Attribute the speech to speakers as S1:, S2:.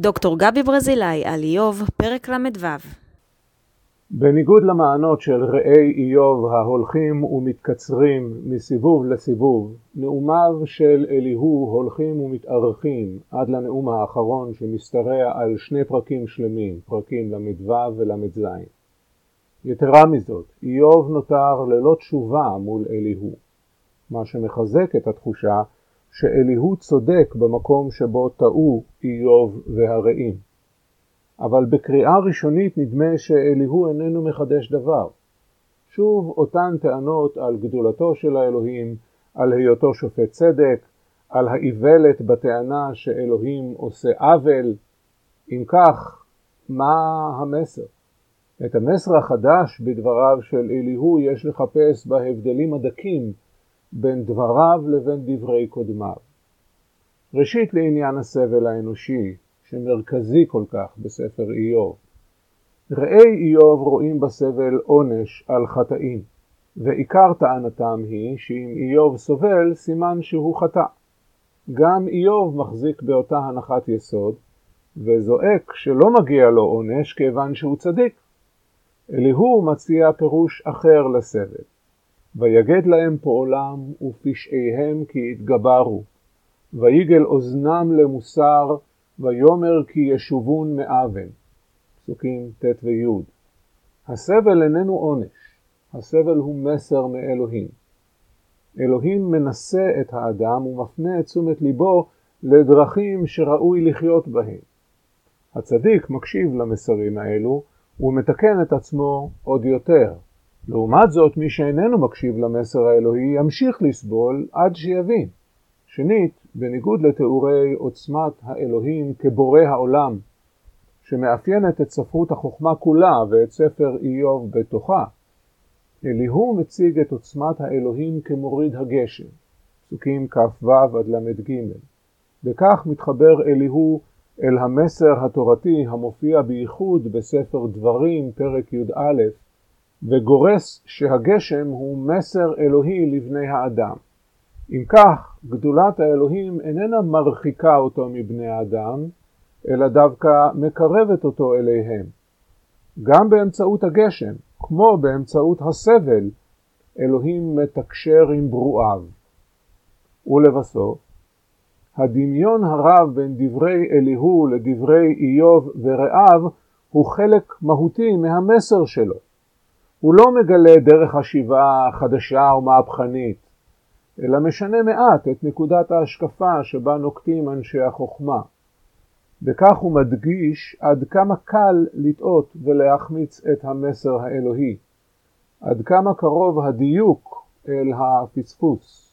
S1: דוקטור גבי ברזילאי על איוב, פרק ל"ו.
S2: בניגוד למענות של ראי איוב ההולכים ומתקצרים מסיבוב לסיבוב, נאומיו של אליהו הולכים ומתארכים עד לנאום האחרון שמשתרע על שני פרקים שלמים, פרקים ל"ו ול"ז. יתרה מזאת, איוב נותר ללא תשובה מול אליהו, מה שמחזק את התחושה שאליהו צודק במקום שבו טעו איוב והרעים. אבל בקריאה ראשונית נדמה שאליהו איננו מחדש דבר. שוב אותן טענות על גדולתו של האלוהים, על היותו שופט צדק, על האיוולת בטענה שאלוהים עושה עוול. אם כך, מה המסר? את המסר החדש בדבריו של אליהו יש לחפש בהבדלים הדקים בין דבריו לבין דברי קודמיו. ראשית לעניין הסבל האנושי, שמרכזי כל כך בספר איוב. ראי איוב רואים בסבל עונש על חטאים, ועיקר טענתם היא שאם איוב סובל, סימן שהוא חטא. גם איוב מחזיק באותה הנחת יסוד, וזועק שלא מגיע לו עונש כיוון שהוא צדיק. אליהו מציע פירוש אחר לסבל. ויגד להם פועלם ופשעיהם כי יתגברו, ויגל אוזנם למוסר, ויאמר כי ישובון מאבן. פסוקים ט' וי'. הסבל איננו עונש, הסבל הוא מסר מאלוהים. אלוהים מנסה את האדם ומפנה את תשומת ליבו לדרכים שראוי לחיות בהן. הצדיק מקשיב למסרים האלו ומתקן את עצמו עוד יותר. לעומת זאת, מי שאיננו מקשיב למסר האלוהי ימשיך לסבול עד שיבין. שנית, בניגוד לתיאורי עוצמת האלוהים כבורא העולם, שמאפיינת את ספרות החוכמה כולה ואת ספר איוב בתוכה, אליהו מציג את עוצמת האלוהים כמוריד הגשם, פסוקים כ"ו עד ל"ג. בכך מתחבר אליהו אל המסר התורתי המופיע בייחוד בספר דברים, פרק י"א, וגורס שהגשם הוא מסר אלוהי לבני האדם. אם כך, גדולת האלוהים איננה מרחיקה אותו מבני האדם, אלא דווקא מקרבת אותו אליהם. גם באמצעות הגשם, כמו באמצעות הסבל, אלוהים מתקשר עם ברואיו. ולבסוף, הדמיון הרב בין דברי אליהו לדברי איוב ורעיו הוא חלק מהותי מהמסר שלו. הוא לא מגלה דרך השיבה חדשה ומהפכנית, אלא משנה מעט את נקודת ההשקפה שבה נוקטים אנשי החוכמה. בכך הוא מדגיש עד כמה קל לטעות ולהחמיץ את המסר האלוהי, עד כמה קרוב הדיוק אל הפספוס.